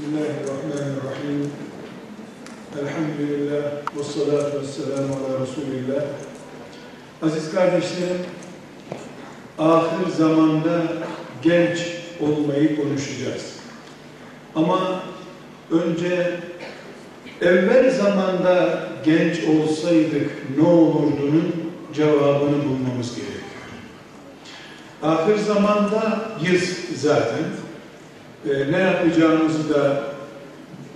Bismillahirrahmanirrahim. Elhamdülillah ve salatu ve selamu ala Resulillah. Aziz kardeşlerim, ahir zamanda genç olmayı konuşacağız. Ama önce evvel zamanda genç olsaydık ne olurdunun cevabını bulmamız gerekiyor. Ahir zamanda yüz zaten. Ee, ne yapacağımızı da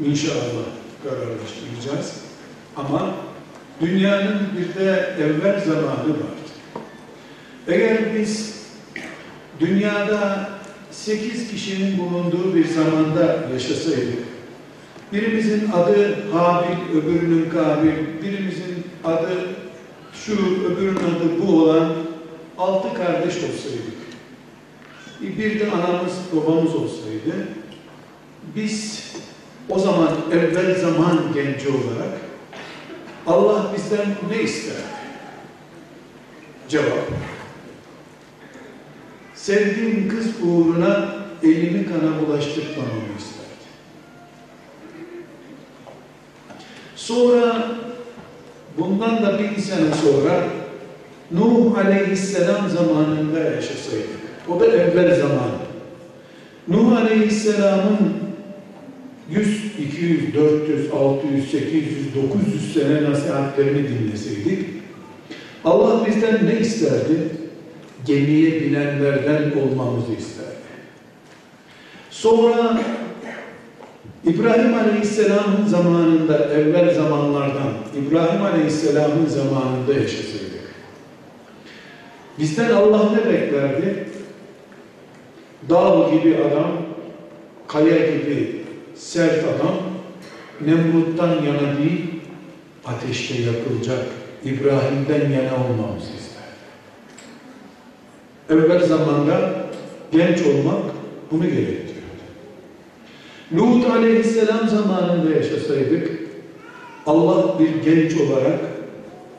inşallah kararlaştıracağız. Ama dünyanın bir de evvel zamanı vardı. Eğer biz dünyada sekiz kişinin bulunduğu bir zamanda yaşasaydık, birimizin adı Habil, öbürünün Kabil, birimizin adı şu, öbürünün adı bu olan altı kardeş olsaydık, bir de anamız, babamız olsaydı, biz o zaman evvel zaman genci olarak Allah bizden ne ister? Cevap. Sevdiğim kız uğruna elimi kana bulaştırmamamı isterdi. Sonra bundan da bin sene sonra Nuh Aleyhisselam zamanında yaşasaydık. O da evvel zaman. Nuh Aleyhisselam'ın 100, 200, 400, 600, 800, 900 sene nasihatlerini dinleseydik, Allah bizden ne isterdi? Gemiye binenlerden olmamızı isterdi. Sonra İbrahim Aleyhisselam'ın zamanında, evvel zamanlardan, İbrahim Aleyhisselam'ın zamanında yaşasaydık. Bizden Allah ne beklerdi? Dağ gibi adam, kaya gibi sert adam, Nemrut'tan yana değil, ateşte yakılacak İbrahim'den yana olmamızı ister. Evvel zamanda genç olmak bunu gerektiriyordu. Lut aleyhisselam zamanında yaşasaydık, Allah bir genç olarak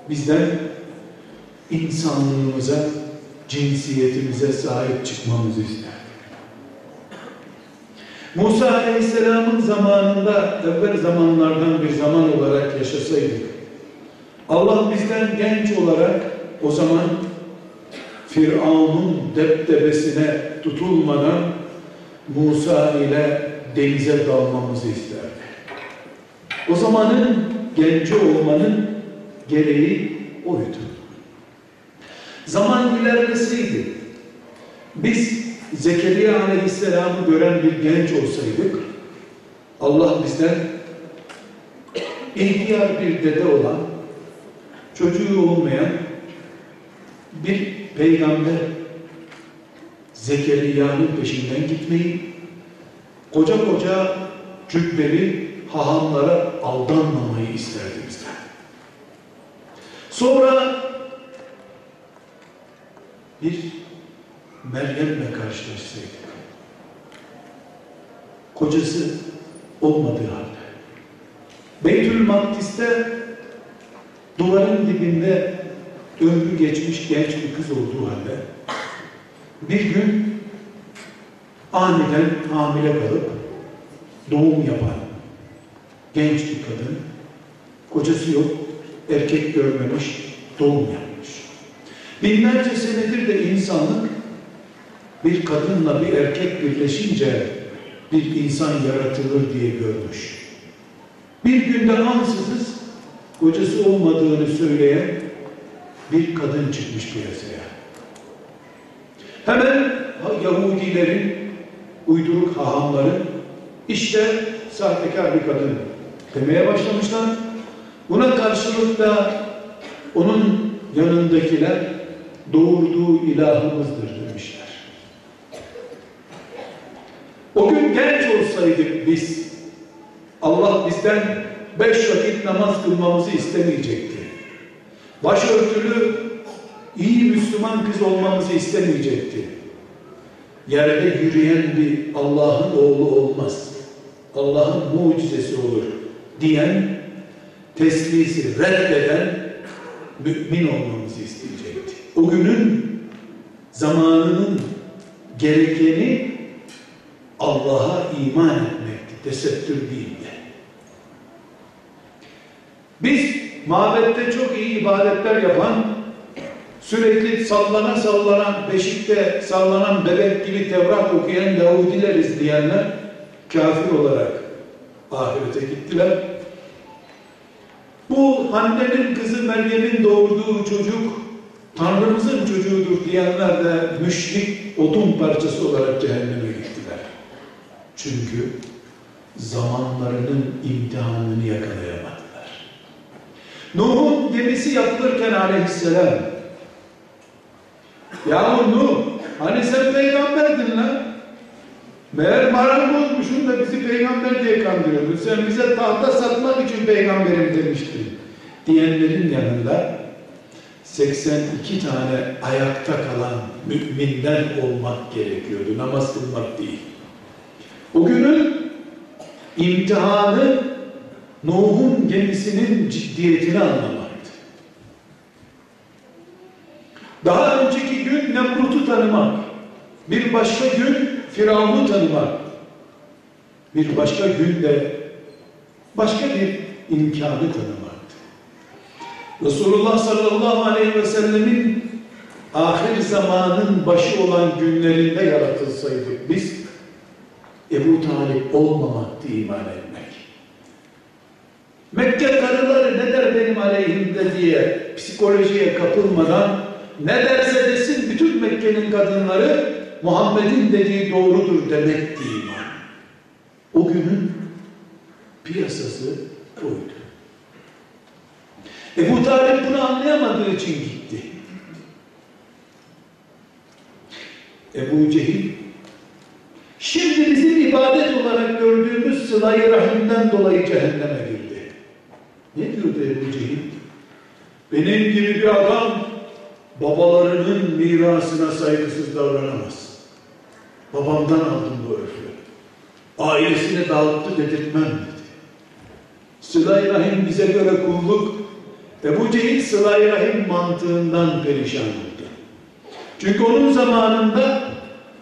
bizden insanlığımıza, cinsiyetimize sahip çıkmamızı ister. Musa Aleyhisselam'ın zamanında, evvel zamanlardan bir zaman olarak yaşasaydık, Allah bizden genç olarak o zaman Firavun'un deptebesine tutulmadan Musa ile denize dalmamızı isterdi. O zamanın genci olmanın gereği oydu. Zaman ilerleseydi, biz Zekeriya Aleyhisselam'ı gören bir genç olsaydık, Allah bizden ihtiyar bir dede olan, çocuğu olmayan bir peygamber Zekeriya'nın peşinden gitmeyi, koca koca cübbeli hahamlara aldanmamayı isterdi bizden. Sonra bir Meryem'le karşılaşsaydık, kocası olmadığı halde, Beytül Makdis'te duvarın dibinde ömrü geçmiş genç bir kız olduğu halde, bir gün aniden hamile kalıp doğum yapan genç bir kadın, kocası yok, erkek görmemiş, doğum yapmış. Binlerce senedir de insanlık bir kadınla bir erkek birleşince bir insan yaratılır diye görmüş. Bir günde ansızız kocası olmadığını söyleyen bir kadın çıkmış piyasaya. Hemen Yahudilerin uyduruk hahamları işte sahtekar bir kadın demeye başlamışlar. Buna karşılık da onun yanındakiler doğurduğu ilahımızdır demişler. O gün genç olsaydık biz, Allah bizden beş vakit namaz kılmamızı istemeyecekti. Başörtülü, iyi Müslüman kız olmamızı istemeyecekti. Yerde yürüyen bir Allah'ın oğlu olmaz. Allah'ın mucizesi olur diyen, teslisi reddeden mümin olmamızı isteyecekti. O günün zamanının gerekeni Allah'a iman etmekti, tesettür değildi. Biz mabette çok iyi ibadetler yapan, sürekli sallana sallana, beşikte sallanan bebek gibi Tevrat okuyan Yahudileriz diyenler kafir olarak ahirete gittiler. Bu annenin kızı Meryem'in doğurduğu çocuk Tanrımızın çocuğudur diyenler de müşrik odun parçası olarak cehenneme gittiler. Çünkü zamanlarının imtihanını yakalayamadılar. Nuh'un gemisi yapılırken aleyhisselam Yahu Nuh hani sen peygamberdin lan? Meğer marangozmuşsun da bizi peygamber diye kandırıyordun. Sen bize tahta satmak için peygamberim demiştin. Diyenlerin yanında 82 tane ayakta kalan müminden olmak gerekiyordu. Namaz kılmak değil imtihanı Nuh'un gemisinin ciddiyetini anlamaktı. Daha önceki gün Nemrut'u tanımak, bir başka gün Firavun'u tanımak, bir başka gün de başka bir imkanı tanımaktı. Resulullah sallallahu aleyhi ve sellemin ahir zamanın başı olan günlerinde yaratılsaydık biz Ebu Talip olmamaktı iman etmek. Mekke karıları ne der benim aleyhimde diye psikolojiye kapılmadan ne derse desin bütün Mekke'nin kadınları Muhammed'in dediği doğrudur demekti iman. O günün piyasası oydu. Ebu Talip bunu anlayamadığı için gitti. Ebu Cehil Şimdi bizim ibadet olarak gördüğümüz sılayı rahimden dolayı cehenneme girdi. Ne diyordu Ebu Cehil? Benim gibi bir adam babalarının mirasına saygısız davranamaz. Babamdan aldım bu örfü. Ailesini dağıttı dedirtmem dedi. Sıla-i Rahim bize göre kulluk. Ebu Cehil Sıla-i Rahim mantığından perişan oldu. Çünkü onun zamanında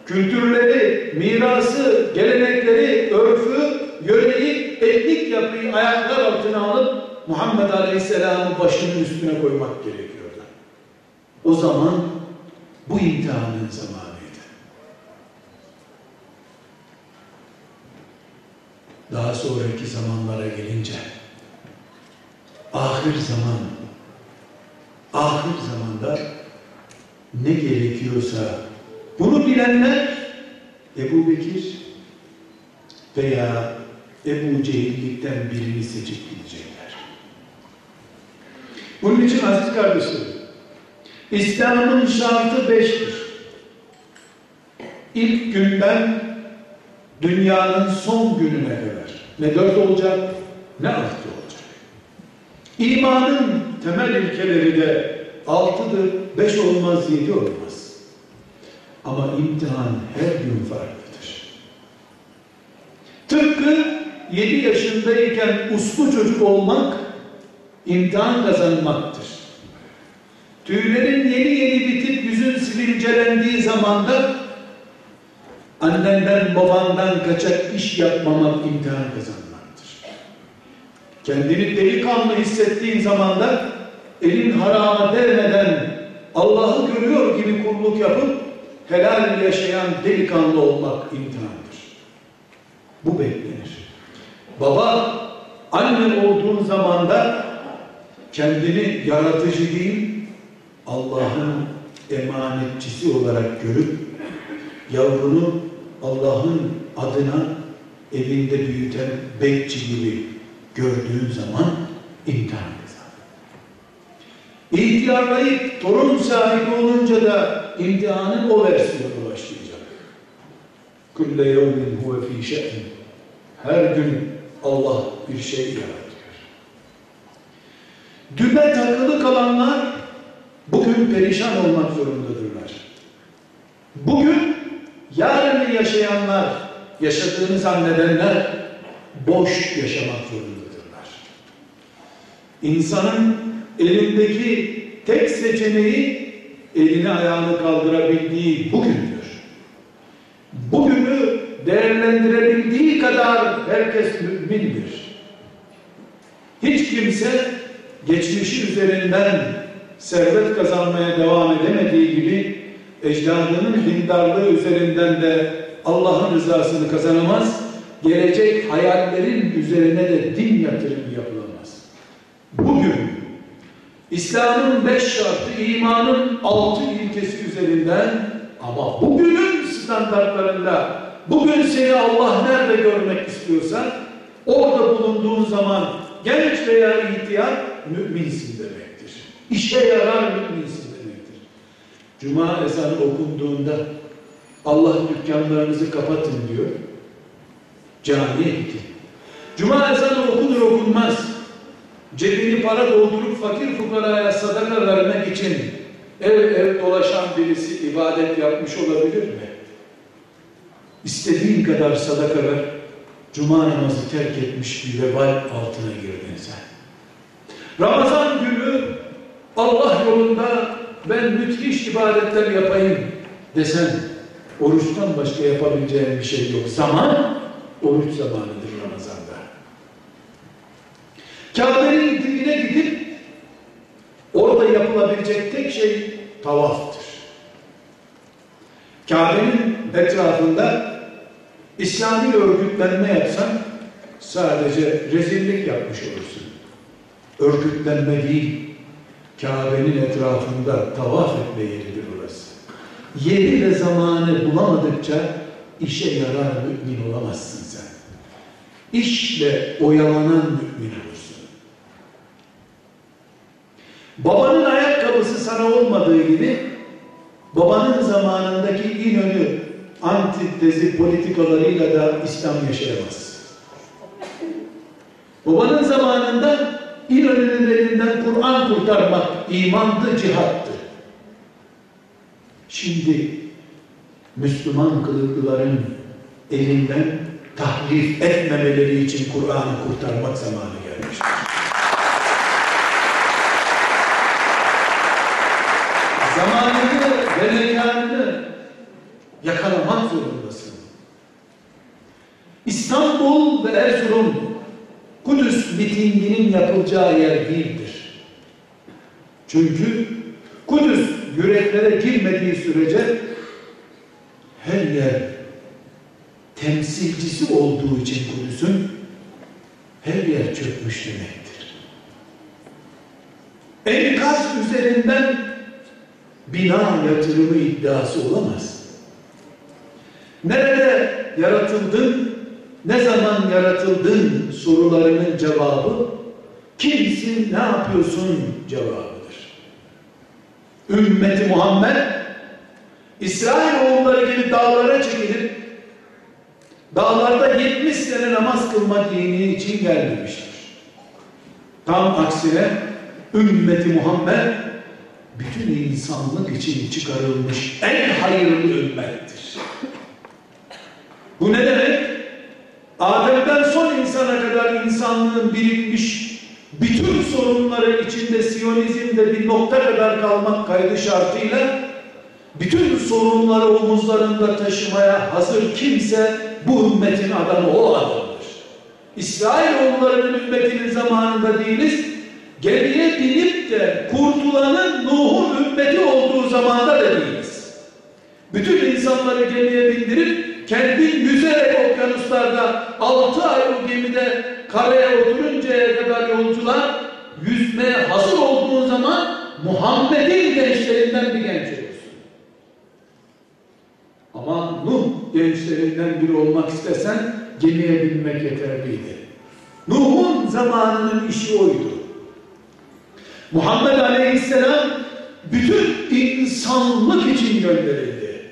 kültürleri, mirası, gelenekleri, örfü, yöreyi, etnik yapıyı ayaklar altına alıp Muhammed Aleyhisselam'ı başının üstüne koymak gerekiyordu. O zaman bu imtihanın zamanıydı. Daha sonraki zamanlara gelince ahir zaman ahir zamanda ne gerekiyorsa bunu bilenler Ebu Bekir veya Ebu Cehillikten birini seçip gidecekler. Bunun için aziz kardeşlerim, İslam'ın şartı beştir. İlk günden dünyanın son gününe kadar ne dört olacak ne altı olacak. İmanın temel ilkeleri de altıdır, beş olmaz, yedi olmaz. Ama imtihan her gün farklıdır. Tıpkı yedi yaşındayken uslu çocuk olmak imtihan kazanmaktır. Tüylerin yeni yeni bitip yüzün sivilcelendiği zamanda annenden babandan kaçak iş yapmamak imtihan kazanmaktır. Kendini delikanlı hissettiğin zamanda elin harama değmeden Allah'ı görüyor gibi kulluk yapıp helal yaşayan delikanlı olmak imtihandır. Bu beklenir. Baba, anne olduğun zamanda kendini yaratıcı değil, Allah'ın emanetçisi olarak görüp yavrunu Allah'ın adına evinde büyüten bekçi gibi gördüğün zaman imtihan kazan. İhtiyarlayıp torun sahibi olunca da imtihanın o versiyonu başlayacak. Kulle yevmin huve fî. Her gün Allah bir şey yaratıyor. Düne takılı kalanlar bugün perişan olmak zorundadırlar. Bugün yarını yaşayanlar, yaşadığını zannedenler boş yaşamak zorundadırlar. İnsanın elindeki tek seçeneği elini ayağını kaldırabildiği bugündür. Bugünü değerlendirebildiği kadar herkes mümindir. Hiç kimse geçmişi üzerinden servet kazanmaya devam edemediği gibi ecdadının dindarlığı üzerinden de Allah'ın rızasını kazanamaz. Gelecek hayallerin üzerine de din yatırımı yapılamaz. Bugün İslam'ın beş şartı, imanın altı ilkesi üzerinden ama bugünün standartlarında bugün seni Allah nerede görmek istiyorsa orada bulunduğun zaman genç veya ihtiyar müminsin demektir. İşe yarar müminsin demektir. Cuma ezanı okunduğunda Allah dükkanlarınızı kapatın diyor. Camiye gitti. Cuma ezanı okunur okunmaz cebini para doldurup fakir fukaraya sadaka vermek için ev ev dolaşan birisi ibadet yapmış olabilir mi? İstediğin kadar sadaka ver, cuma namazı terk etmiş bir vebal altına girdin sen. Ramazan günü Allah yolunda ben müthiş ibadetler yapayım desen oruçtan başka yapabileceğin bir şey yok. Zaman oruç zamanıdır Ramazan'da. Kabe'nin dibine gidip orada yapılabilecek tek şey tavaftır. Kabe'nin etrafında İslami örgütlenme yapsan sadece rezillik yapmış olursun. Örgütlenme değil, Kabe'nin etrafında tavaf etme yeridir orası. Yeri ve zamanı bulamadıkça işe yarar mümin olamazsın sen. İşle oyalanan mümin olursun. Babanın ayakkabısı sana olmadığı gibi babanın zamanındaki İnönü antitezi politikalarıyla da İslam yaşayamaz. Babanın zamanında İnönü'nün elinden Kur'an kurtarmak imandı, cihattı. Şimdi Müslüman kılıklıların elinden tahrif etmemeleri için Kur'an'ı kurtarmak zamanı gelmiştir. Zamanını ve mekanını yakalamak zorundasın. İstanbul ve Erzurum Kudüs mitinginin yapılacağı yer değildir. Çünkü Kudüs yüreklere girmediği sürece her yer temsilcisi olduğu için Kudüs'ün her yer çökmüş demektir. Enkaz üzerinden bina yatırımı iddiası olamaz. Nerede yaratıldın, ne zaman yaratıldın sorularının cevabı kimsin, ne yapıyorsun cevabıdır. Ümmeti Muhammed İsrail oğulları gibi dağlara çekilip dağlarda 70 sene namaz kılma dini için gelmemiştir. Tam aksine ümmeti Muhammed bütün insanlık için çıkarılmış en hayırlı ümmettir. Bu ne demek? Adem'den son insana kadar insanlığın birikmiş bütün sorunları içinde Siyonizmde bir nokta kadar kalmak kaydı şartıyla bütün sorunları omuzlarında taşımaya hazır kimse bu ümmetin adamı o adamdır. İsrailoğullarının ümmetinin zamanında değiliz. Geriye binip de kurtulanın Nuh'un ümmeti olduğu zamanda da değiliz. Bütün insanları gemiye bindirip kendi yüzerek okyanuslarda altı ay o gemide karaya oturuncaya kadar yolcular yüzmeye hazır olduğu zaman Muhammed'in gençlerinden bir genç olursun. Ama Nuh gençlerinden biri olmak istesen gemiye binmek yeterliydi. Nuh'un zamanının işi oydu. Muhammed Aleyhisselam bütün insanlık için gönderildi.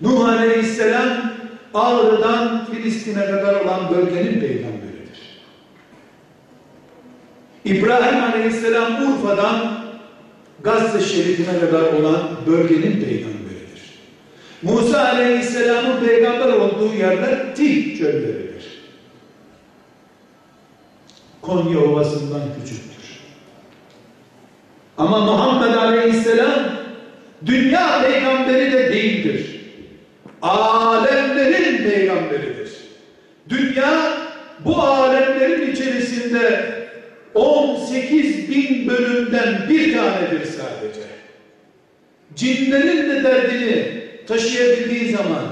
Nuh Aleyhisselam Ağrı'dan Filistin'e kadar olan bölgenin peygamberidir. İbrahim Aleyhisselam Urfa'dan Gazze şeridine kadar olan bölgenin peygamberidir. Musa Aleyhisselam'ın peygamber olduğu yerler Tih çölleridir. Konya Ovası'ndan küçüktür. Ama Muhammed Aleyhisselam dünya peygamberi de değildir alemlerin peygamberidir. Dünya bu alemlerin içerisinde 18 bin bölümden bir tanedir sadece. Cinlerin de derdini taşıyabildiği zaman,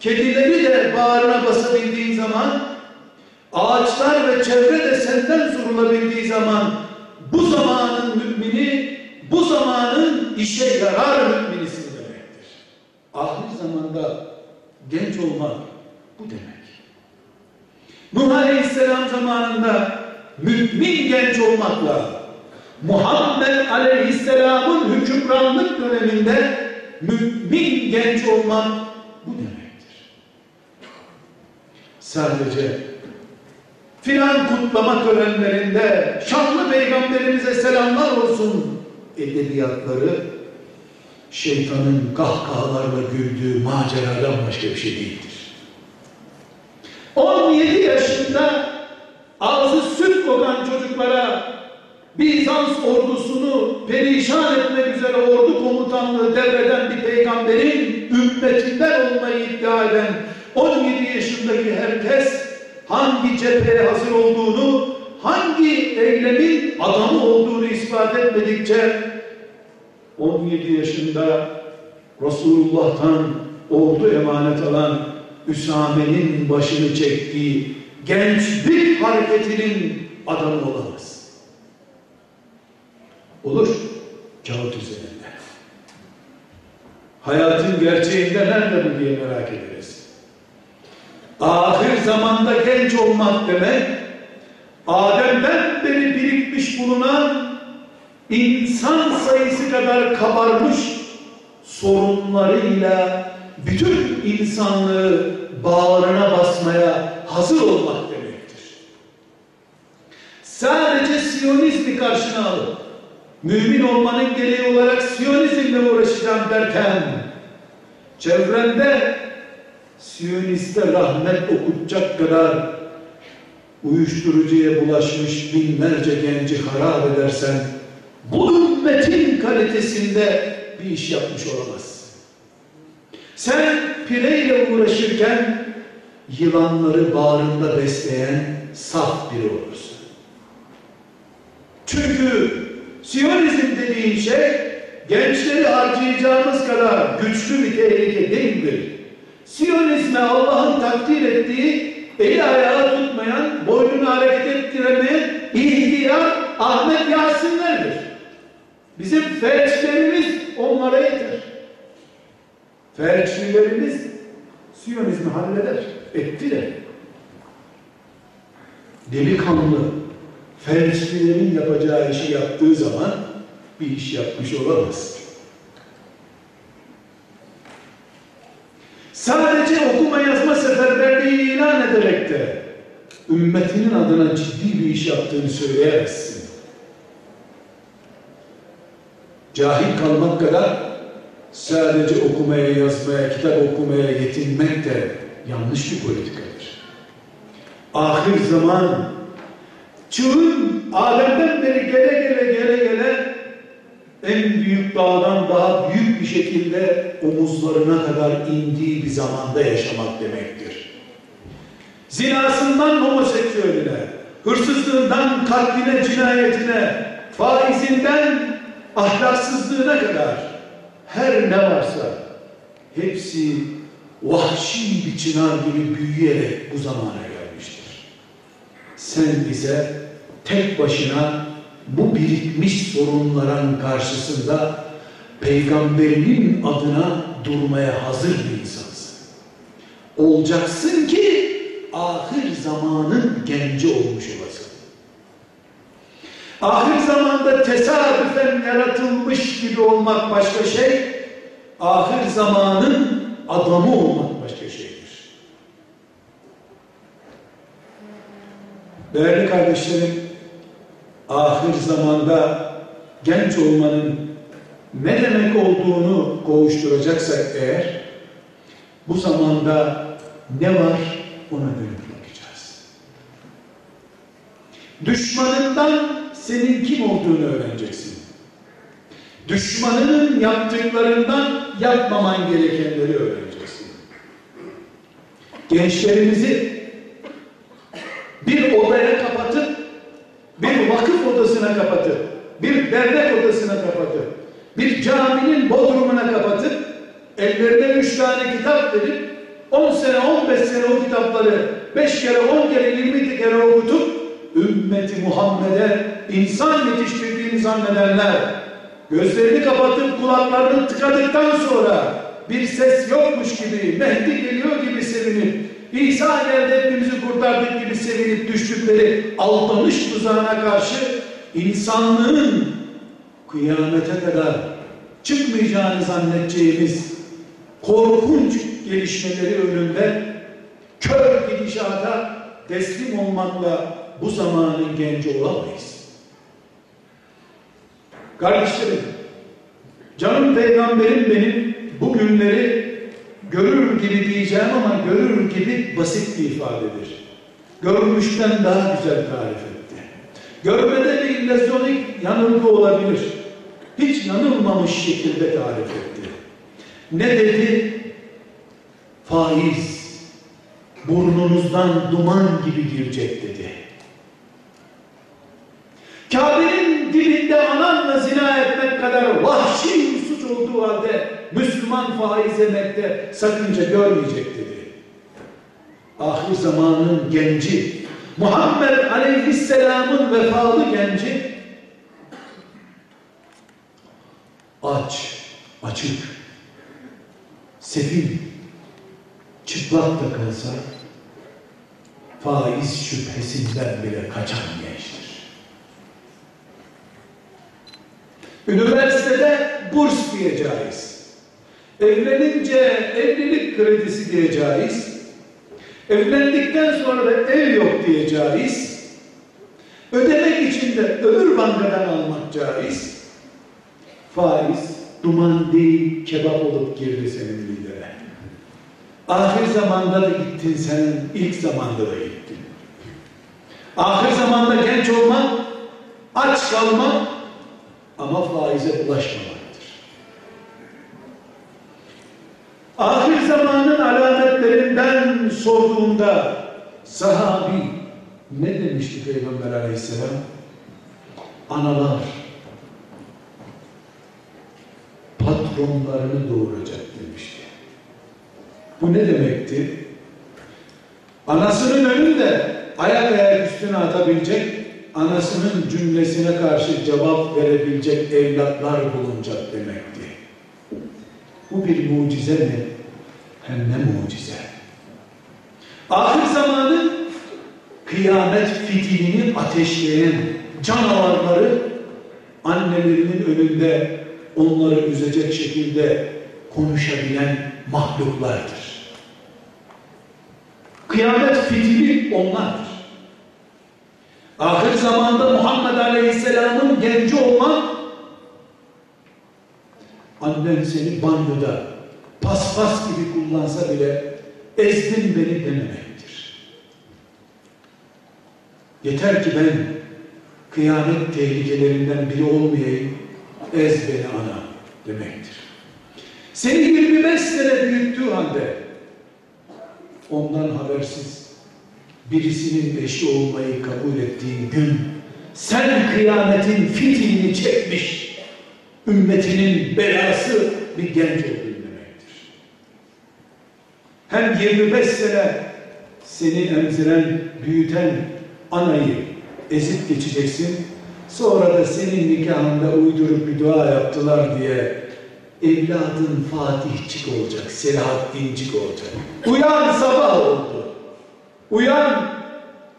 kedileri de bağrına basabildiği zaman, ağaçlar ve çevre de senden sorulabildiği zaman, bu zamanın mümini, bu zamanın işe yarar mümini, Ahir zamanda genç olmak bu demek. Nuh Aleyhisselam zamanında mümin genç olmakla Muhammed Aleyhisselam'ın hükümranlık döneminde mümin genç olmak bu demektir. Sadece filan kutlama törenlerinde şanlı peygamberimize selamlar olsun edebiyatları şeytanın kahkahalarla güldüğü maceradan başka bir şey değildir. 17 yaşında ağzı süt kokan çocuklara Bizans ordusunu perişan etmek üzere ordu komutanlığı devreden bir peygamberin ümmetinden olmayı iddia eden 17 yaşındaki herkes hangi cepheye hazır olduğunu, hangi eylemin adamı olduğunu ispat etmedikçe 17 yaşında Resulullah'tan ordu emanet alan Üsame'nin başını çektiği gençlik hareketinin adamı olamaz. Olur. Kağıt üzerinde. Hayatın gerçeğinde nerede bu diye merak ederiz. Ahir zamanda genç olmak demek, Adem'den beri birikmiş bulunan insan sayısı kadar kabarmış sorunlarıyla bütün insanlığı bağrına basmaya hazır olmak demektir. Sadece Siyonizmi karşına alıp mümin olmanın gereği olarak Siyonizmle uğraşacağım derken çevrende Siyoniste rahmet okutacak kadar uyuşturucuya bulaşmış binlerce genci harap edersen bu ümmetin kalitesinde bir iş yapmış olamaz. Sen pireyle uğraşırken yılanları bağrında besleyen saf biri olursun. Çünkü Siyonizm dediğin şey gençleri harcayacağımız kadar güçlü bir tehlike değildir. Siyonizme Allah'ın takdir ettiği eli ayağı tutmayan, boynunu hareket ettiremeyen ihtiyar Ahmet Yasinlerdir. Bizim felçlerimiz onlara yeter. Felçlilerimiz Siyonizmi halleder, ettiler. Delikanlı, felçlilerin yapacağı işi yaptığı zaman bir iş yapmış olamaz. Sadece okuma yazma seferberliği ilan ederek de ümmetinin adına ciddi bir iş yaptığını söyleyemezsin. Cahil kalmak kadar sadece okumaya, yazmaya, kitap okumaya yetinmek de yanlış bir politikadır. Ahir zaman çığın Adem'den beri gele gele gele gele en büyük dağdan daha büyük bir şekilde omuzlarına kadar indiği bir zamanda yaşamak demektir. Zinasından homoseksüeline, hırsızlığından katline, cinayetine, faizinden ahlaksızlığına kadar her ne varsa hepsi vahşi bir çınar gibi büyüyerek bu zamana gelmiştir. Sen ise tek başına bu birikmiş sorunların karşısında peygamberinin adına durmaya hazır bir insansın. Olacaksın ki ahir zamanın genci olmuş olasın. Ahir zamanda tesadüfen yaratılmış gibi olmak başka şey, ahir zamanın adamı olmak başka şeydir. Değerli kardeşlerim, ahir zamanda genç olmanın ne demek olduğunu kovuşturacaksak eğer, bu zamanda ne var ona dönüp bakacağız. Düşmanından senin kim olduğunu öğreneceksin. Düşmanının yaptıklarından yapmaman gerekenleri öğreneceksin. Gençlerimizi bir odaya kapatıp, bir vakıf odasına kapatıp, bir dernek odasına kapatıp, bir caminin bodrumuna kapatıp, ellerine üç tane kitap verip, on sene, on beş sene o kitapları beş kere, on kere, yirmi kere okutup, ümmeti Muhammed'e insan yetiştirdiğini zannedenler, gözlerini kapatıp kulaklarını tıkadıktan sonra bir ses yokmuş gibi, Mehdi geliyor gibi sevinip, İsa geldi hepimizi kurtardık gibi sevinip düştükleri aldanış tuzağına karşı insanlığın kıyamete kadar çıkmayacağını zannedeceğimiz korkunç gelişmeleri önünde kör gidişata teslim olmakla bu zamanın genci olamayız. Kardeşlerim, canım peygamberim benim bu günleri görür gibi diyeceğim ama görür gibi basit bir ifadedir. Görmüşten daha güzel tarif etti. Görmede bir illüzyonik yanılgı olabilir. Hiç yanılmamış şekilde tarif etti. Ne dedi? Faiz burnunuzdan duman gibi girecek dedi. Kabe'nin dilinde ananla zina etmek kadar vahşi bir suç olduğu halde Müslüman faiz yemekte sakınca görmeyecek dedi. Ahir zamanın genci, Muhammed Aleyhisselam'ın vefalı genci aç, açık, sefil, çıplak da kalsa faiz şüphesinden bile kaçan gençtir. Üniversitede burs diyeceğiz. Evlenince evlilik kredisi diyeceğiz. Evlendikten sonra da ev yok diyeceğiz. Ödemek için de öbür bankadan almak caiz. Faiz duman değil kebap olup girdi senin lidere. Ahir zamanda da gittin sen, ilk zamanda da gittin. Ahir zamanda genç olmak, aç kalmak ama faize bulaşmamaktır. Ahir zamanın alametlerinden sorduğunda sahabi ne demişti Peygamber aleyhisselam? Analar patronlarını doğuracak demişti. Bu ne demekti? Anasının önünde ayak ayak üstüne atabilecek, anasının cümlesine karşı cevap verebilecek evlatlar bulunacak demekti. Bu bir mucize mi? Hem ne mucize. Ahir zamanın kıyamet fitilini ateşleyen canavarları annelerinin önünde onları üzecek şekilde konuşabilen mahluklardır. Kıyamet fitili onlardır. Ahir zamanda Muhammed Aleyhisselam'ın genci olmak annen seni banyoda paspas gibi kullansa bile ezdin beni dememektir. Yeter ki ben kıyamet tehlikelerinden biri olmayayım, ez beni ana demektir. Seni 25 sene büyüttüğü halde ondan habersiz birisinin eşi olmayı kabul ettiğin gün sen kıyametin fitilini çekmiş ümmetinin belası bir genç oldun demektir. Hem 25 sene seni emziren, büyüten anayı ezip geçeceksin. Sonra da senin nikahında uydurup bir dua yaptılar diye evladın Fatihçik olacak, Selahattincik olacak. Uyan sabah oldu. Uyan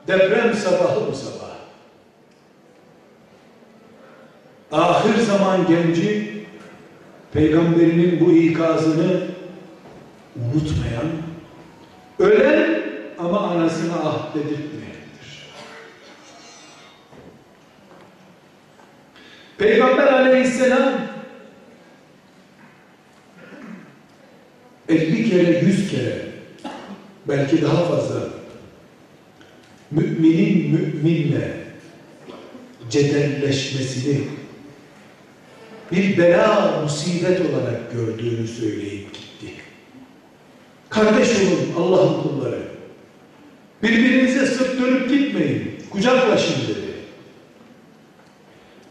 deprem sabahı bu sabah. Ahir zaman genci peygamberinin bu ikazını unutmayan, ölen ama anasına ahdedirtmeyendir. Peygamber aleyhisselam 50 kere, 100 kere belki daha fazla müminin müminle cedelleşmesini bir bela, musibet olarak gördüğünü söyleyip gitti. Kardeş olun Allah'ın kulları. Birbirinize sırt dönüp gitmeyin. Kucaklaşın dedi.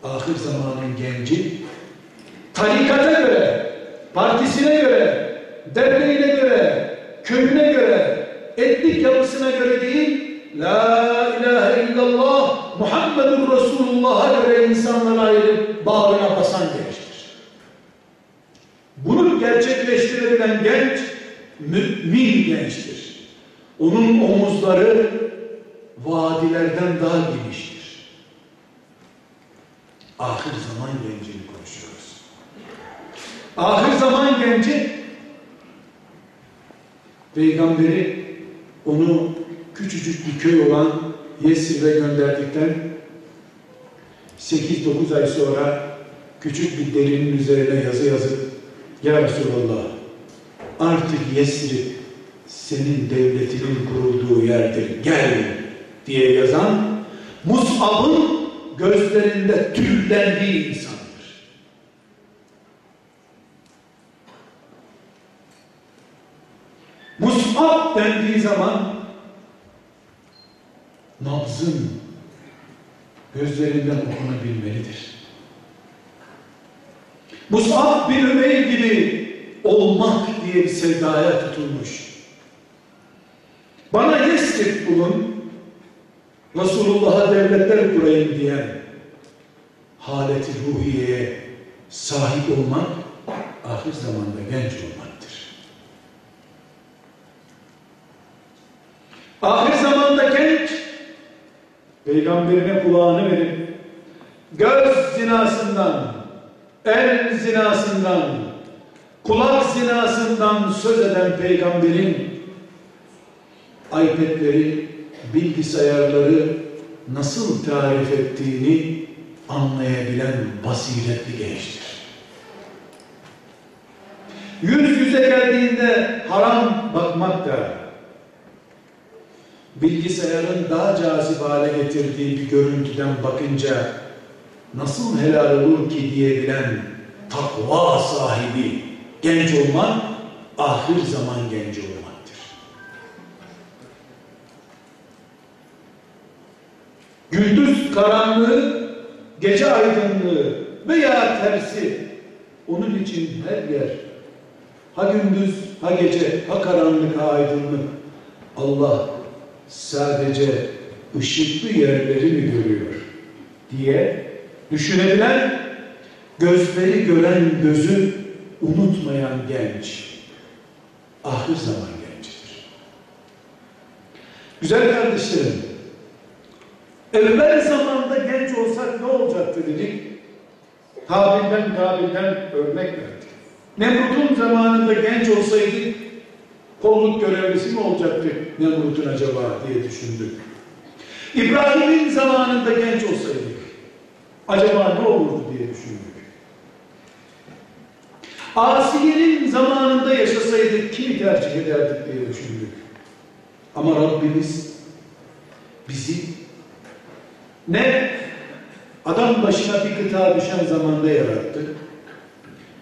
Ahir zamanın genci tarikata göre, partisine göre, derneğine göre, köyüne göre, etnik yapısına göre değil, La ilahe illallah Muhammedur Resulullah'a göre insanlara ayırıp bağrına basan gençtir. Bunu gerçekleştirebilen genç, mümin gençtir. Onun omuzları vadilerden daha geniştir. Ahir zaman gencini konuşuyoruz. Ahir zaman genci peygamberi onu küçücük bir köy olan Yesrib'e gönderdikten 8-9 ay sonra küçük bir derinin üzerine yazı yazıp Ya Resulallah artık Yesrib senin devletinin kurulduğu yerdir gel diye yazan Mus'ab'ın gözlerinde tüllendiği insandır. Mus'ab dendiği zaman nabzın gözlerinden okunabilmelidir. Mus'ab bin Ümeyr gibi olmak diye bir sevdaya tutulmuş. Bana Yesrib bulun, Resulullah'a devletler kurayım diyen haleti ruhiyeye sahip olmak ahir zamanda genç olmaktır. Ahir zamanda peygamberine kulağını verip göz zinasından, el zinasından, kulak zinasından söz eden peygamberin iPad'leri, bilgisayarları nasıl tarif ettiğini anlayabilen basiretli gençtir. Yüz yüze geldiğinde haram bakmak da bilgisayarın daha cazip hale getirdiği bir görüntüden bakınca nasıl helal olur ki diyebilen takva sahibi genç olmak ahir zaman genci olmaktır. Gündüz karanlığı, gece aydınlığı veya tersi onun için her yer ha gündüz, ha gece, ha karanlık, ha aydınlık Allah sadece ışıklı yerleri mi görüyor diye düşünebilen, gözleri gören gözü unutmayan genç, ahir zaman gencidir. Güzel kardeşlerim, evvel zamanda genç olsak ne olacaktı dedik? Kabil'den Kabil'den örnek verdik. Nemrut'un zamanında genç olsaydık, kolluk görevlisi mi olacaktı Nemrut'un acaba diye düşündük. İbrahim'in zamanında genç olsaydık, acaba ne olurdu diye düşündük. Asiye'nin zamanında yaşasaydık kimi tercih ederdik diye düşündük. Ama Rabbimiz bizi ne adam başına bir kıta düşen zamanda yarattı,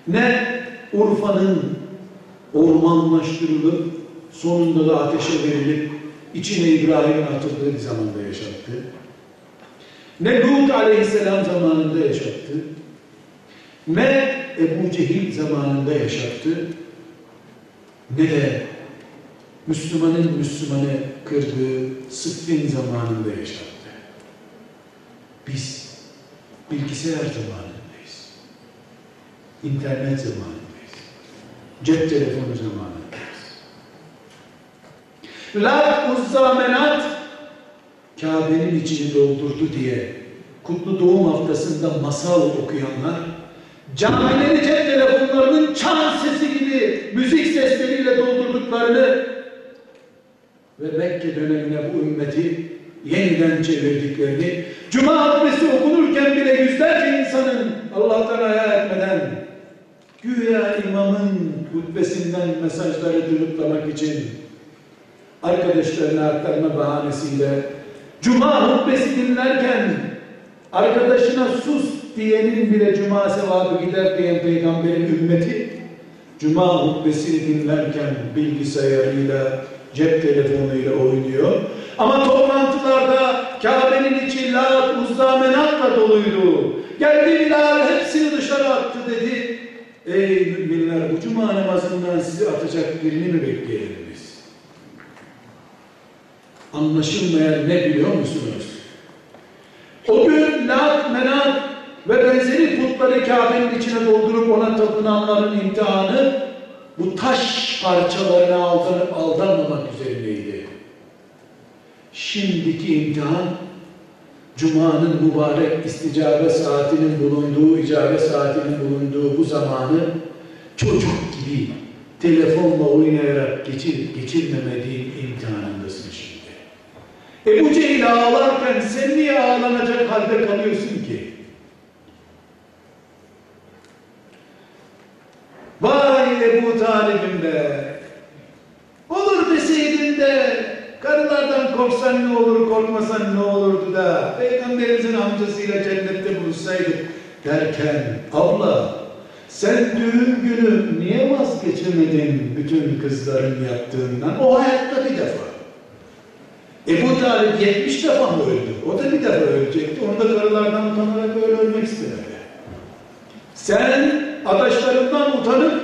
ne Urfa'nın ormanlaştırılıp sonunda da ateşe verilip içine İbrahim'in atıldığı bir zamanda yaşattı. Ne Lut aleyhisselam zamanında yaşattı. Ne Ebu Cehil zamanında yaşattı. Ne de Müslümanın Müslümanı kırdığı Sıffin zamanında yaşattı. Biz bilgisayar zamanındayız. İnternet zamanındayız. Cep telefonu zamanındayız. Lat uzza menat Kabe'nin içini doldurdu diye kutlu doğum haftasında masal okuyanlar camileri cep telefonlarının çan sesi gibi müzik sesleriyle doldurduklarını ve Mekke dönemine bu ümmeti yeniden çevirdiklerini Cuma hutbesi okunurken bile yüzlerce insanın Allah'tan hayal etmeden güya imamın hutbesinden mesajları duyuklamak için arkadaşlarına aktarma bahanesiyle Cuma hutbesi dinlerken arkadaşına sus diyenin bile Cuma sevabı gider diyen peygamberin ümmeti Cuma hutbesini dinlerken bilgisayarıyla, cep telefonuyla oynuyor. Ama toplantılarda Kabe'nin içi Lat, Uzza, Menat'la doluydu. Geldi Bilal hepsini dışarı attı dedi. Ey müminler bu cuma namazından sizi atacak birini mi bekleyelim biz? Anlaşılmayan ne biliyor musunuz? O gün Lat, Menat ve benzeri putları Kabe'nin içine doldurup ona tapınanların imtihanı bu taş parçalarına aldanmamak üzerindeydi. Şimdiki imtihan Cuma'nın mübarek isticabe saatinin bulunduğu, icabe saatinin bulunduğu bu zamanı çocuk gibi telefonla oynayarak geçir, geçirmemediğin imtihanındasın şimdi. Ebu Cehil ağlarken sen niye ağlanacak halde kalıyorsun ki? Vay Ebu Talib'im be! Olur deseydin de karılardan korksan ne olur, korkmasan ne olurdu da Peygamberimizin amcasıyla cennette buluşsaydık derken abla sen düğün günü niye vazgeçemedin bütün kızların yaptığından? O hayatta bir defa. Ebu Talip 70 defa mı öldü? O da bir defa ölecekti. Onu da karılardan utanarak böyle ölmek istemedi. Sen adaşlarından utanıp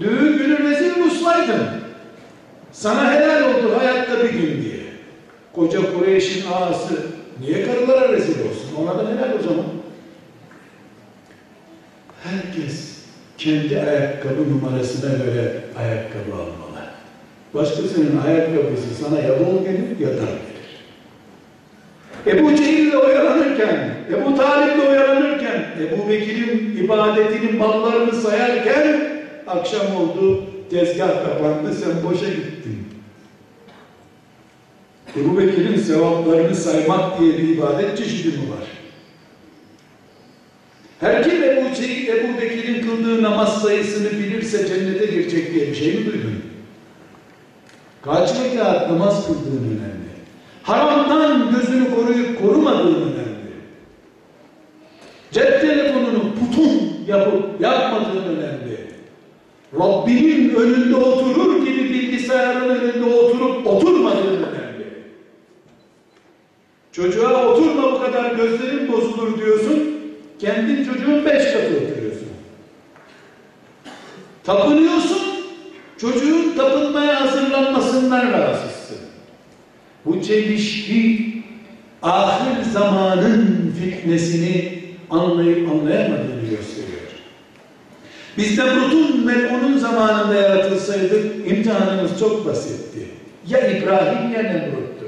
düğün günü rezil muslaydın. Sana helal oldu hayatta bir gün diye. Koca Kureyş'in ağası niye karılara rezil olsun? Ona da helal o zaman. Herkes kendi ayakkabı numarasına göre ayakkabı almalı. Başkasının ayakkabısı sana ya bol gelir ya dar gelir. Ebu Cehil'le oyalanırken, Ebu Talib'le oyalanırken, Ebu Bekir'in ibadetinin mallarını sayarken akşam oldu, tezgah kapandı, sen boşa gittin. Ebu Bekir'in sevaplarını saymak diye bir ibadet çeşidi mi var? Her kim Ebu, Ebu Bekir'in kıldığı namaz sayısını bilirse cennete girecek diye bir şey mi duydun? Kaç rekat namaz kıldığın önemli. Haramdan gözünü koruyup korumadığın önemli. Cep telefonunu putun yapıp yapmadığın önemli. Rabbinin önünde oturur gibi bilgisayarın önünde oturup oturmadığın önemli. Çocuğa oturma bu kadar gözlerin bozulur diyorsun. Kendin çocuğun beş katı oturuyorsun. Tapınıyorsun. Çocuğun tapınmaya hazırlanmasından rahatsızsın. Bu çelişki ahir zamanın fitnesini anlayıp anlayamadığını gösteriyor. Biz Nemrut'un Melun'un zamanında yaratılsaydık imtihanımız çok basitti. Ya İbrahim ya Nemrut'tu.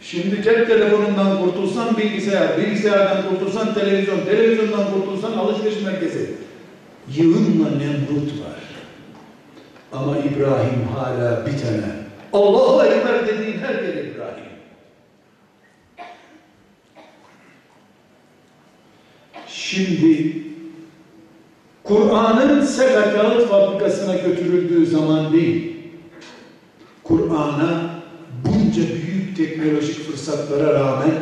Şimdi cep telefonundan kurtulsan bilgisayar, bilgisayardan kurtulsan televizyon, televizyondan kurtulsan alışveriş merkezi. Yığınla Nemrut var. Ama İbrahim hala bir tane. Allah'a ekber dediğin her yer İbrahim. Şimdi Kur'an'ın Seka kağıt fabrikasına götürüldüğü zaman değil, Kur'an'a bunca büyük teknolojik fırsatlara rağmen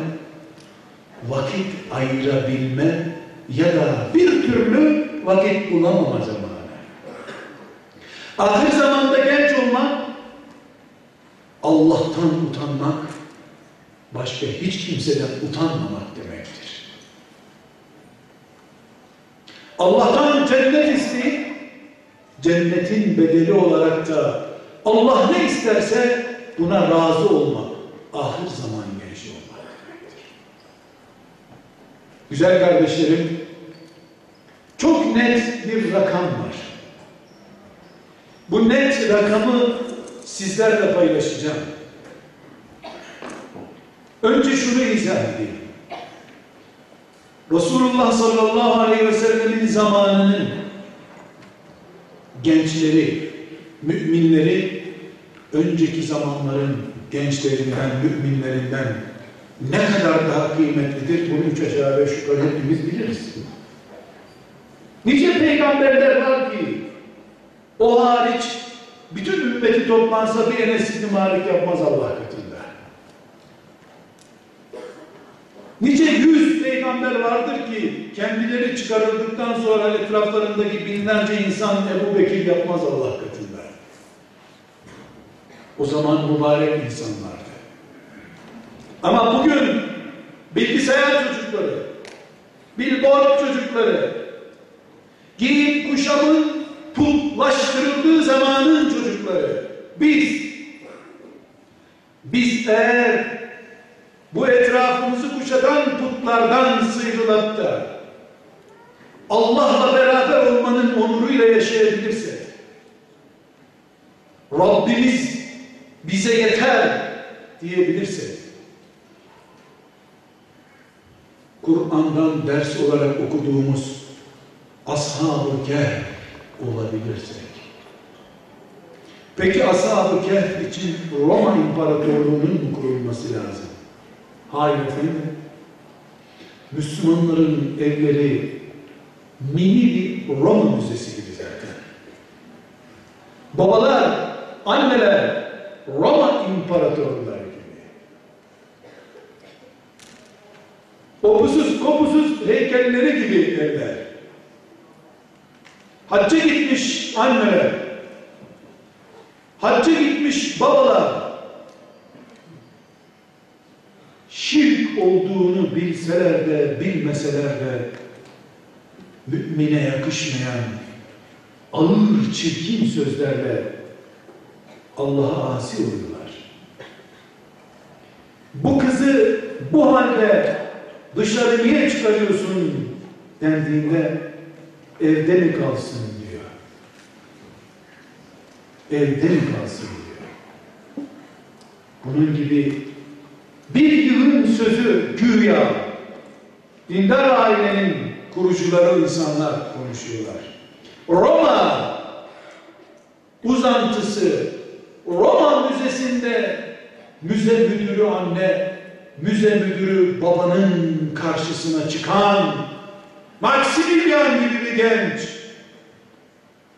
vakit ayırabilme ya da bir türlü vakit bulamama zamanı. Ahir zamanda genç olmak, Allah'tan utanmak, başka hiç kimseden utanmamak demektir. Allah'tan cennet isteyip, cennetin bedeli olarak da Allah ne isterse buna razı olmak, ahir zaman genç olmak. Güzel kardeşlerim, çok net bir rakam var. Bu net rakamı sizlerle paylaşacağım. Önce şunu izah edeyim. Resulullah sallallahu aleyhi ve sellemin zamanının gençleri, müminleri önceki zamanların gençlerinden, müminlerinden ne kadar daha kıymetlidir bunu üç aşağı beş yukarı hepimiz biliriz. Nice peygamberler var ki o hariç bütün ümmeti toplansa bir Enes İbni Malik yapmaz Allah katında. Nice yüz peygamber vardır ki kendileri çıkarıldıktan sonra etraflarındaki binlerce insan Ebu Bekir yapmaz Allah katında. O zaman mübarek insanlardı. Ama bugün bilgisayar çocukları, billboard çocukları, giyim kuşamın putlaştırıldığı zamanın çocukları, biz, biz eğer bu etrafımızı kuşatan putlardan sıyrılıp Allah'la beraber olmanın onuruyla yaşayabilirsek Rabbimiz bize yeter diyebilirsek Kur'an'dan ders olarak okuduğumuz Ashab-ı Kehf olabilirsek peki Ashab-ı Kehf için Roma İmparatorluğu'nun mu kurulması lazım? Hayır efendim. Müslümanların evleri mini bir Roma müzesi gibi zaten. Babalar, anneler Roma imparatorları gibi. Opusuz kopusuz heykelleri gibi evler. Hacca gitmiş anneler, hacca gitmiş babalar, şirk olduğunu bilseler de bilmeseler de mümine yakışmayan ağır çirkin sözlerle Allah'a asi oluyorlar. Bu kızı bu halde dışarı niye çıkarıyorsun dendiğinde evde mi kalsın diyor. Evde mi kalsın diyor. Bunun gibi sözü güya dindar ailenin kurucuları insanlar konuşuyorlar. Roma uzantısı Roma Müzesi'nde müze müdürü anne, müze müdürü babanın karşısına çıkan Maximilian gibi bir genç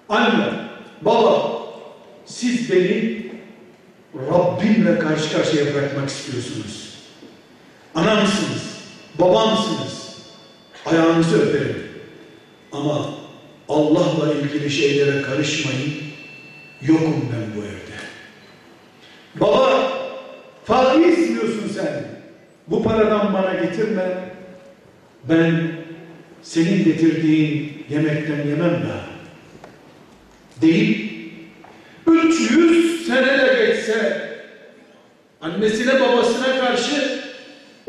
anne, baba siz beni Rabbimle karşı karşıya bırakmak istiyorsunuz. Anamsınız, babamsınız. Ayağınızı öperim. Ama Allah'la ilgili şeylere karışmayın. Yokum ben bu evde. Baba, Fatih istiyorsun sen. Bu paradan bana getirme. Ben senin getirdiğin yemekten yemem daha. Deyip 300 sene de geçse annesine babasına karşı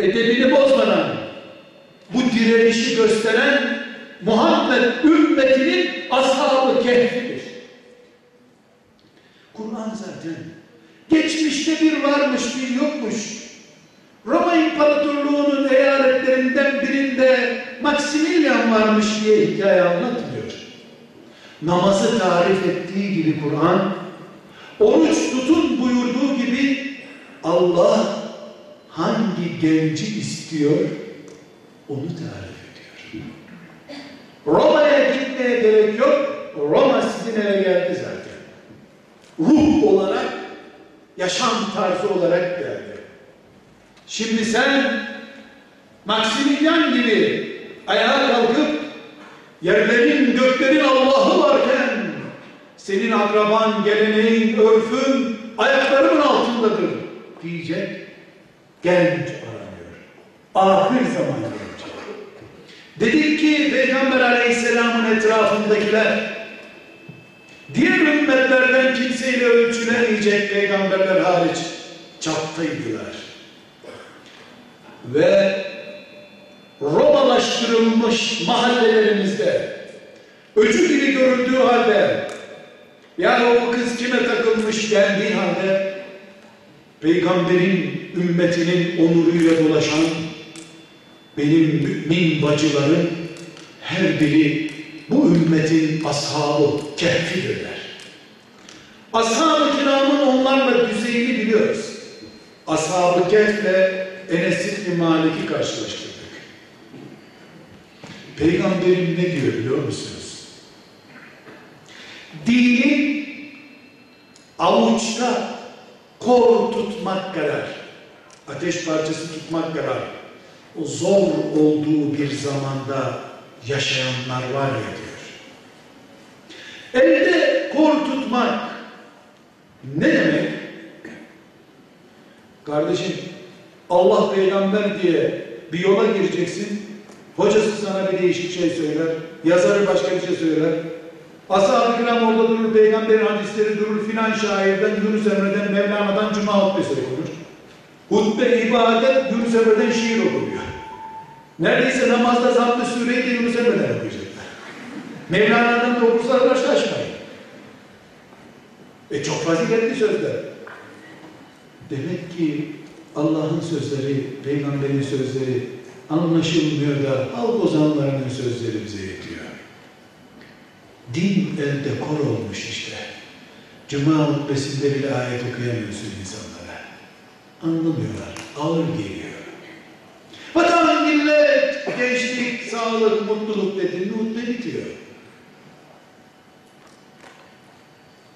edebini bozmadan bu direnişi gösteren Muhammed ümmetinin ashabı kehfidir. Kur'an zaten geçmişte bir varmış bir yokmuş. Roma İmparatorluğu'nun eyaletlerinden birinde Maximilian varmış diye hikaye anlatmıyor. Namazı tarif ettiği gibi Kur'an Oruç tutun buyurduğu gibi Allah hangi genci istiyor onu tarif ediyor. Roma'ya gitmeye gerek yok. Roma sizin eve geldi zaten. Ruh olarak, yaşam tarzı olarak geldi. Şimdi sen Maximilian gibi ayağa kalkıp yerlerin göklerin Allah'ı varken senin akraban, geleneğin, örfün ayaklarımın altındadır diyecek genç aranıyor. Ahir zaman gelecek. Dedik ki Peygamber Aleyhisselam'ın etrafındakiler diğer ümmetlerden kimseyle ölçülemeyecek peygamberler hariç çaptaydılar. Ve Romalaştırılmış mahallelerimizde öcü gibi görüldüğü halde yani o kız kime takılmış geldiği halde peygamberin ümmetinin onuruyla dolaşan benim mümin bacılarım her biri bu ümmetin ashabı kehfidirler. Ashab-ı kiramın onlarla düzeyini biliyoruz. Ashab-ı kehfle Enes İbni Malik'i karşılaştırdık. Peygamberim ne diyor biliyor musunuz? Dini avuçta kor tutmak kadar, ateş parçası tutmak kadar zor olduğu bir zamanda yaşayanlar var ya diyor. Elde kor tutmak ne demek? Kardeşim Allah peygamber diye bir yola gireceksin. Hocası sana bir değişik şey söyler. Yazarı başka bir şey söyler. Ashab-ı kiram orada durur, peygamberin hadisleri durur, filan şairden, Yunus Emre'den, Mevlana'dan cuma hutbesi okunur. Hutbe, ibadet, Yunus Emre'den şiir okunuyor. Neredeyse namazda zapt-ı sureyi de Yunus Emre'den okuyacaklar. Mevlana'dan da okursalar şaşmayın. E çok faziletli sözler. Demek ki Allah'ın sözleri, peygamberin sözleri anlaşılmıyor da halk ozanlarının sözleri bize yetiyor. Din elde kor olmuş işte. Cuma hutbesinde bile ayet okuyamıyorsun insanlara. Anlamıyorlar. Ağır geliyor. Vatan, millet, gençlik, sağlık, mutluluk dediğinde hutbe bitiyor.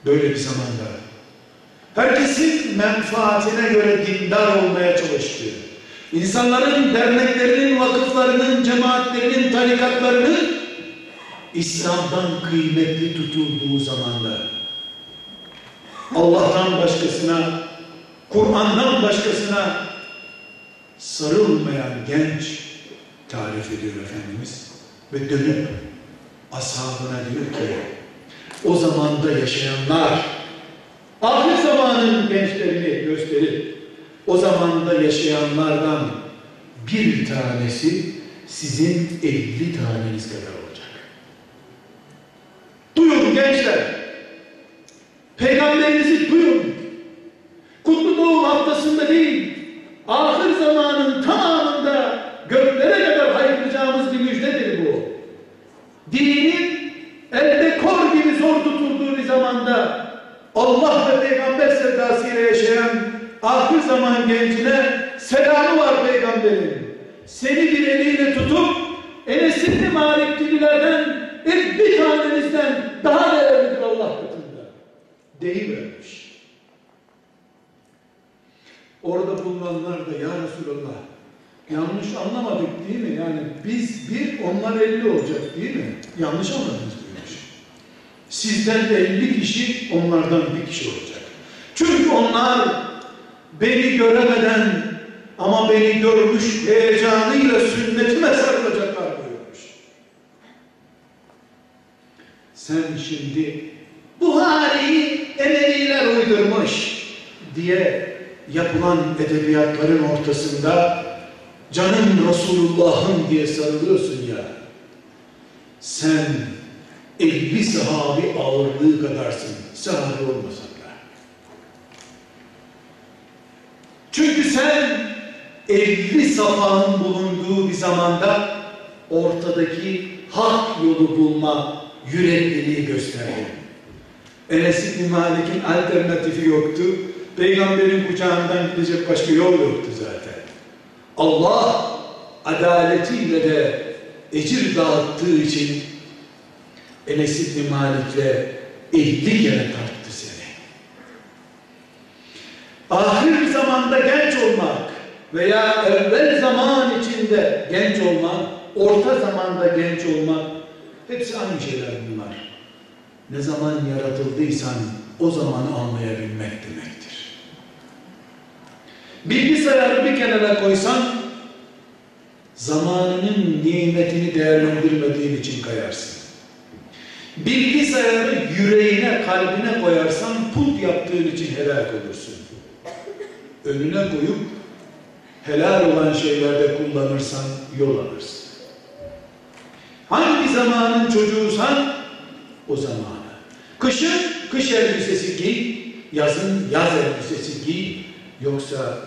Böyle bir zamanda herkesin menfaatine göre dindar olmaya çalıştığı, insanların derneklerinin, vakıflarının, cemaatlerinin, tarikatlarının İslam'dan kıymetli tutulduğu zamanda Allah'tan başkasına, Kur'an'dan başkasına sarılmayan genç tarif ediyor Efendimiz ve dönüp ashabına diyor ki o zamanda yaşayanlar ahir zamanın gençlerini gösterip o zamanda yaşayanlardan bir tanesi sizin elli taneniz kadar olacak. Duyun gençler. Peygamberinizi duyun. Kutlu doğum haftasında değil, ahir zamanın tamamında göklere kadar haykıracağımız bir müjdedir bu. Dinin elde kor gibi zor tutulduğu bir zamanda Allah ve peygamber sevdasıyla yaşayan ahir zaman gencine selamı var peygamberin. Seni bir eliyle tutup Enes İbni Malik gibilerden bir tanenizden daha değerlidir Allah katında. Deyivermiş. Orada bulunanlar da ya Resulallah yanlış anlamadık değil mi? Yani biz bir onlar elli olacak değil mi? Yanlış anladınız buyurmuş. Sizden de elli kişi onlardan bir kişi olacak. Çünkü onlar beni göremeden ama beni görmüş heyecanıyla sünnetime sarılacaklar buyurmuş. Sen şimdi Buhari'yi Emeviler uydurmuş diye yapılan edebiyatların ortasında canım Resulullah'ım diye sarılıyorsun ya. Sen 50 sahabi ağırlığı kadarsın. Sahabi olmasan da. Çünkü sen 50 safanın bulunduğu bir zamanda ortadaki hak yolu bulma yürekliliği gösterdin. Enes İbni Malik'in alternatifi yoktu. Peygamberin kucağından gidecek başka yol yoktu zaten. Allah adaletiyle de ecir dağıttığı için Enes İbni Malik'le 50 kere tarttı seni. Ahir zamanda genç olmak veya evvel zaman içinde genç olmak, orta zamanda genç olmak hepsi aynı şeyler bunlar. Ne zaman yaratıldıysan o zamanı anlayabilmek demektir. Bilgisayarı bir kenara koysan zamanının nimetini değerlendirmediğin için kayarsın. Bilgisayarı yüreğine, kalbine koyarsan put yaptığın için helak olursun. Önüne koyup helal olan şeylerde kullanırsan yol alırsın. Hangi zamanın çocuğusan o zamanı. Kışın kış elbisesi giy, yazın yaz elbisesi giy, yoksa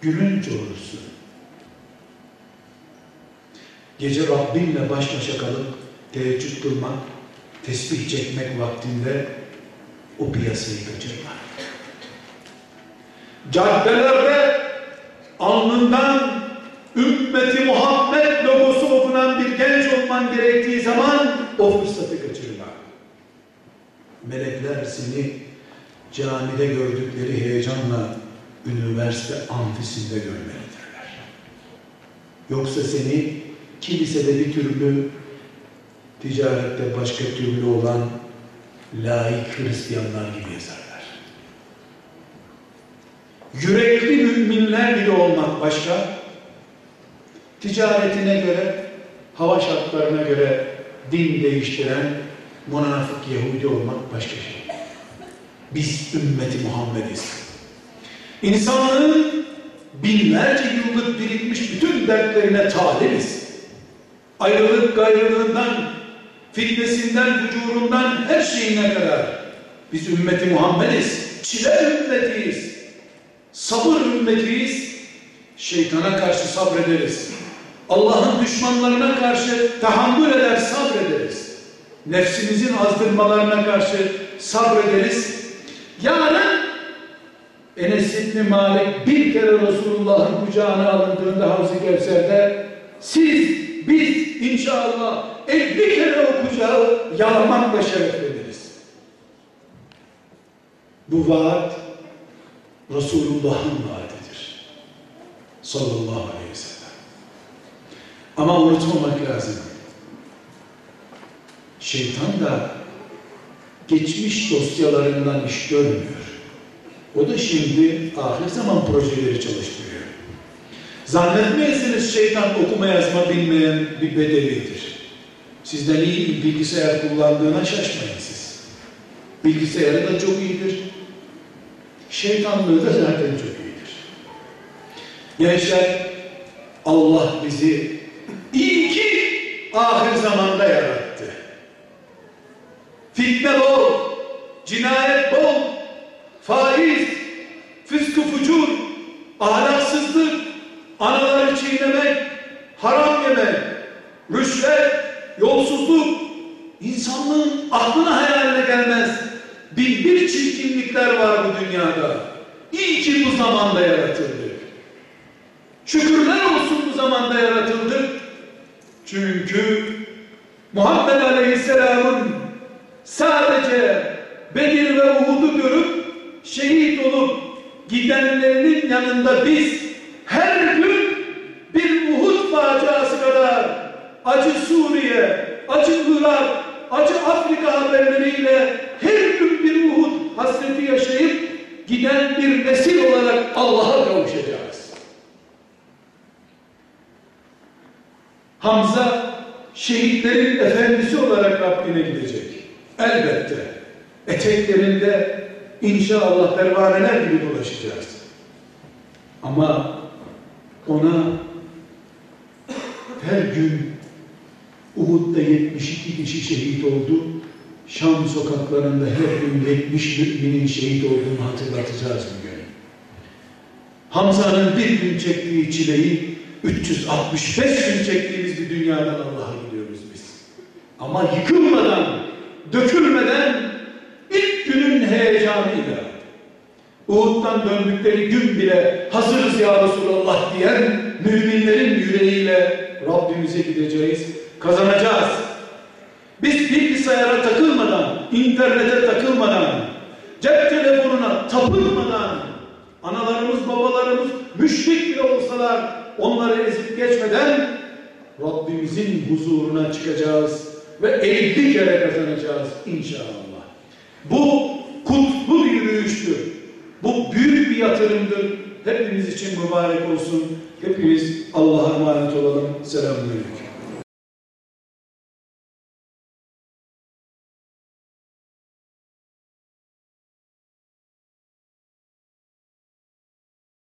gülünç olursun. Gece Rabbinle baş başa kalıp teheccüd kılmak, tesbih çekmek vaktinde o piyasayı kaçırma. Caddelerde alnından ümmeti Muhammed logosu okunan bir genç olman gerektiği zaman o fırsatı kaçırma. Melekler seni camide gördükleri heyecanla üniversite amfisinde görmelidirler. Yoksa seni kilisede bir türlü ticarette başka türlü olan laik Hristiyanlar gibi yazarlar. Yürekli müminler gibi olmak başka, ticaretine göre, hava şartlarına göre din değiştiren münafık Yahudi olmak başka şey. Biz ümmeti Muhammediz. İnsanlığın binlerce yıllık birikmiş bütün dertlerine talibiz. Ayrılık gayrılığından, fitnesinden, vücurundan her şeyine kadar biz ümmeti Muhammediz. Çile ümmetiyiz. Sabır ümmetiyiz. Şeytana karşı sabrederiz. Allah'ın düşmanlarına karşı tahammül eder, sabrederiz. Nefsimizin azdırmalarına karşı sabrederiz. Yarın Enes İbni Malik bir kere Resulullah'ın kucağına alındığında Havz-ı Kevser'de siz, biz inşallah 50 kere o kucağı yalamakla şerefleniriz. Bu vaat Resulullah'ın vaadidir. Sallallahu aleyhi ve sellem. Ama unutmamak lazım. Şeytan da geçmiş dosyalarından iş görmüyor. O da şimdi ahir zaman projeleri çalıştırıyor. Zannetmeyesiniz şeytan okuma yazma bilmeyen bir bedevidir. Sizden iyi bir bilgisayar kullandığına şaşmayın siz. Bilgisayarı da çok iyidir. Şeytanlığı da zaten çok iyidir. Gençler Allah bizi iyi ki ahir zamanda yarattı. Fitne bol, cinayet yolsuzluk, insanlığın aklına hayaline gelmez. Bin bir çirkinlikler var bu dünyada. İyi ki bu zamanda yaratıldık. Şükürler olsun bu zamanda yaratıldık. Çünkü Muhammed Aleyhisselam'ın sadece Bedir ve Uhud'u görüp şehit olup gidenlerinin yanında biz her gün bir Uhud faciası kadar acı Suriye, acı Irak, acı Afrika haberleriyle her gün bir Uhud hasreti yaşayıp giden bir nesil olarak Allah'a kavuşacağız. Hamza şehitlerin efendisi olarak Rabbine gidecek. Elbette. Eteklerinde inşallah pervaneler gibi dolaşacağız. Ama ona her gün Uhud'da 72 kişi şehit oldu. Şam sokaklarında her gün 70 müminin şehit olduğunu hatırlatacağız bugün. Hamza'nın bir gün çektiği çileyi 365 gün çektiğimiz bir dünyadan Allah'a gidiyoruz biz. Ama yıkılmadan, dökülmeden ilk günün heyecanıyla Uhud'dan döndükleri gün bile hazırız ya Resulallah diyen müminlerin yüreğiyle Rabbimize gideceğiz, kazanacağız. Biz bilgisayara takılmadan, internete takılmadan, cep telefonuna tapılmadan, analarımız, babalarımız müşrik bile olsalar onları ezip geçmeden Rabbimizin huzuruna çıkacağız ve 50 kere kazanacağız inşallah. Bu kutlu bir yürüyüştür. Bu büyük bir yatırımdır. Hepimiz için mübarek olsun. Hepimiz Allah'a emanet olalım. Selamünaleyküm.